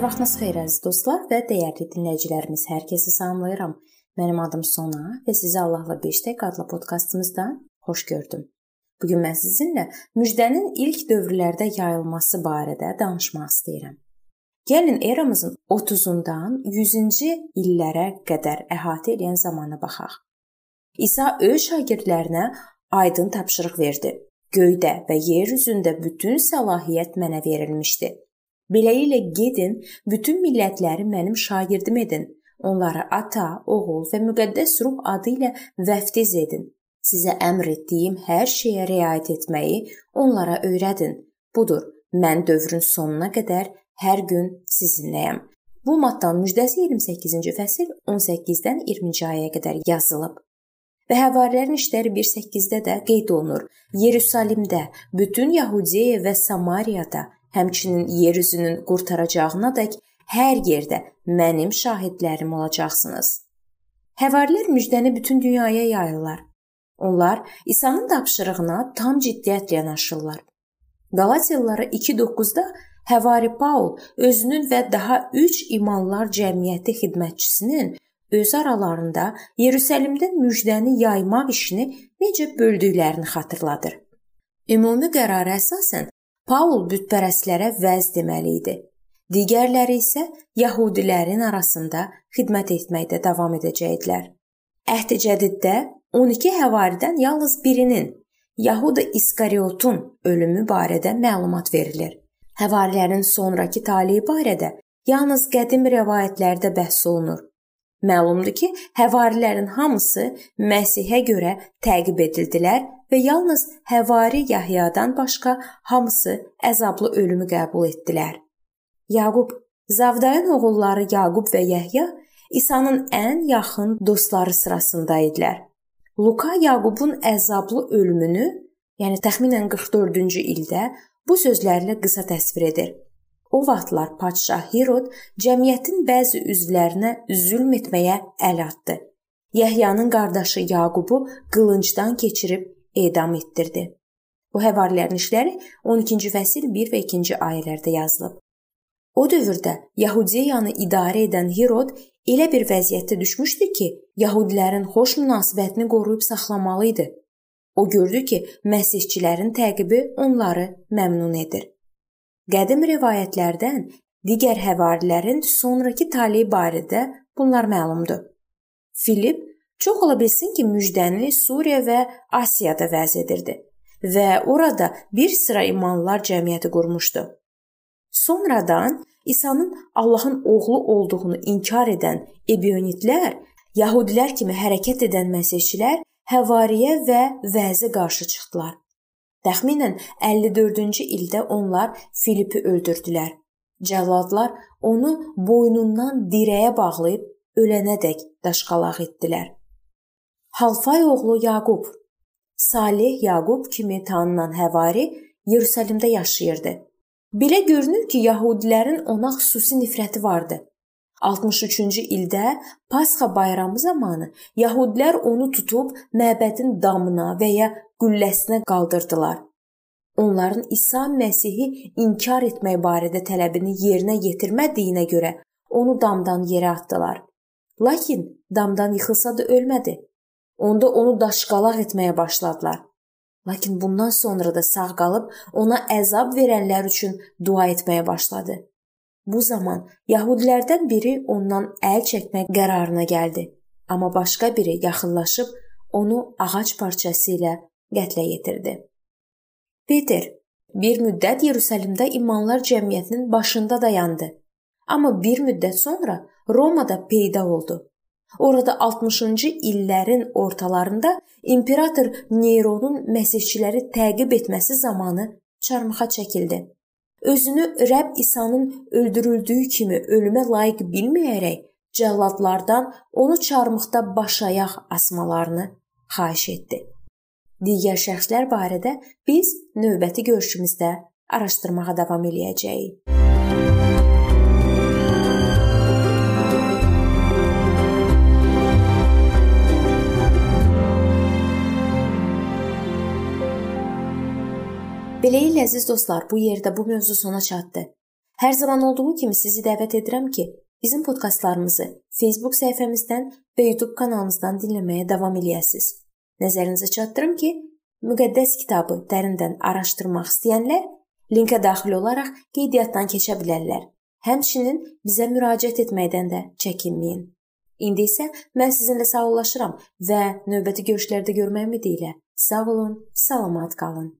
Vaxtınız xeyir əziz dostlar və dəyərli dinləyicilərimiz. Hər kəsi salamlayıram. Mənim adım Sona və sizi Allahla 5 adlı podkastımızdan xoş gördüm. Bu gün mən sizinlə müjdənin ilk dövrlərdə yayılması barədə danışmaq istəyirəm. Gəlin eramızın 30-undan 100-cü illərə qədər əhatə edən zamana baxaq. İsa öz şagirdlərinə aydın tapşırıq verdi. Göydə və yer üzündə bütün səlahiyyət mənə verilmişdi. Beləliklə gedin, bütün millətləri mənim şagirdim edin. Onları Ata, Oğul və Müqəddəs Ruh adı ilə vəftiz edin. Sizə əmr etdiyim hər şeyə riayət etməyi onlara öyrədin. Budur, mən dövrün sonuna qədər hər gün sizinləyəm. Bu Mattan müjdəsi 28-ci fəsil 18-dən 20-ci ayəyə qədər yazılıb. Və Həvarilərin işləri 1:8-də də qeyd olunur. Yerusəlimdə, bütün Yahudiya və Samariyada, həmçinin yer üzünün qurtaracağınadək hər yerdə mənim şahidlərim olacaqsınız. Həvarilər müjdəni bütün dünyaya yayırlar. Onlar İsa'nın tapşırığına tam ciddiyyətlə yanaşırlar. Qalatiyalılara 2:9-da Həvari Paul özünün və daha 3 imanlar cəmiyyəti xidmətçisinin öz aralarında Yerusəlimdə müjdəni yaymaq işini necə böldüklərini xatırladır. Ümumi qərara əsasən Paul bütpərəstlərə vəz deməli idi. Digərləri isə yəhudilərin arasında xidmət etməkdə davam edəcəkdilər. Əhd-i Cədiddə 12 həvaridən yalnız birinin, Yahuda İskariotun ölümü barədə məlumat verilir. Həvarilərin sonrakı taleyi barədə yalnız qədim rəvayətlərdə bəhs olunur. Məlumdur ki, həvarilərin hamısı Məsihə görə təqib edildilər və yalnız Həvari Yahyadan başqa hamısı əzablı ölümü qəbul etdilər. Yaqub Zavdayan oğulları Yaqub və Yəhya İsa'nın ən yaxın dostları sırasında idilər. Luka Yaqubun əzablı ölümünü, yəni təxminən 44-cü ildə bu sözlərlə qısa təsvir edir. O vaxtlar padşah Herod cəmiyyətin bəzi üzvlərinə zülm etməyə əl atdı. Yəhyanın qardaşı Yaqubu qılıncdan keçirib edam etdirdi. Bu həvarilərin işləri 12-ci fəsil 1 və 2-ci ayələrdə yazılıb. O dövrdə Yahudiyanı idarə edən Herod elə bir vəziyyətdə düşmüşdü ki, Yahudilərin xoş münasibətini qoruyub saxlamalı idi. O gördü ki, məsihçilərin təqibi onları məmnun edir. Qədim rivayətlərdən digər həvarilərin sonrakı taleyi barədə bunlar məlumdur. Filip çox ola bilsin ki, müjdəni Suriya və Asiyada vəz edirdi və orada bir sıra imanlılar cəmiyyəti qurmuşdu. Sonradan İsa'nın Allahın oğlu olduğunu inkar edən ebionitlər, yahudilər kimi hərəkət edən məsihçilər Həvariyə və vəzə qarşı çıxdılar. Təxminən 54-cü ildə onlar Filipi öldürdülər. Cəlladlar onu boynundan dirəyə bağlayıb ölənədək daşqalaq etdilər. Halfay oğlu Yaqub, Salih Yaqub kimi tanınan Həvari Yerusəlimdə yaşayırdı. Belə görünür ki, yəhudilərin ona xüsusi nifrəti vardı. 63-cü ildə Pasxa bayramı zamanı yəhudilər onu tutub məbədin damına və ya qülləsinə qaldırdılar. Onların İsa Məsihi inkar etmək barədə tələbini yerinə yetirmədiyinə görə onu damdan yerə atdılar. Lakin damdan yıxılsa da ölmədi. Onda onu daşqalaq etməyə başladılar. Lakin bundan sonra da sağ qalıb ona əzab verənlər üçün dua etməyə başladı. Bu zaman Yahudilərdən biri ondan əl çəkmək qərarına gəldi, amma başqa biri yaxınlaşıb onu ağac parçası ilə qətlə yetirdi. Peter bir müddət Yerusəlimdə imanlar cəmiyyətinin başında dayandı. Amma bir müddət sonra Romada peyda oldu Orada 60-cı illərin ortalarında imperator Neronun məsihçiləri təqib etməsi zamanı çarmıxa çəkildi. Özünü Rəbb İsa'nın öldürüldüyü kimi ölümə layiq bilməyərək cəlladlardan onu çarmıxda başayaq asmalarını xahiş etdi. Digər şəxslər barədə biz növbəti görüşümüzdə araşdırmağa davam eləyəcəyik. Beləliklə əziz dostlar, bu yerdə bu mövzu sona çatdı. Hər zaman olduğu kimi sizi dəvət edirəm ki, bizim podkastlarımızı Facebook səhifəmizdən və YouTube kanalımızdan dinləməyə davam eləyəsiniz. Nəzərinizə çatdırım ki, müqəddəs kitabı dərindən araşdırmaq istəyənlər linkə daxil olaraq qeydiyyatdan keçə bilərlər. Həmçinin bizə müraciət etməkdən də çəkinməyin. İndi isə mən sizinlə sağollaşıram və növbəti görüşlərdə görmək ümidi ilə sağ olun, salamat qalın.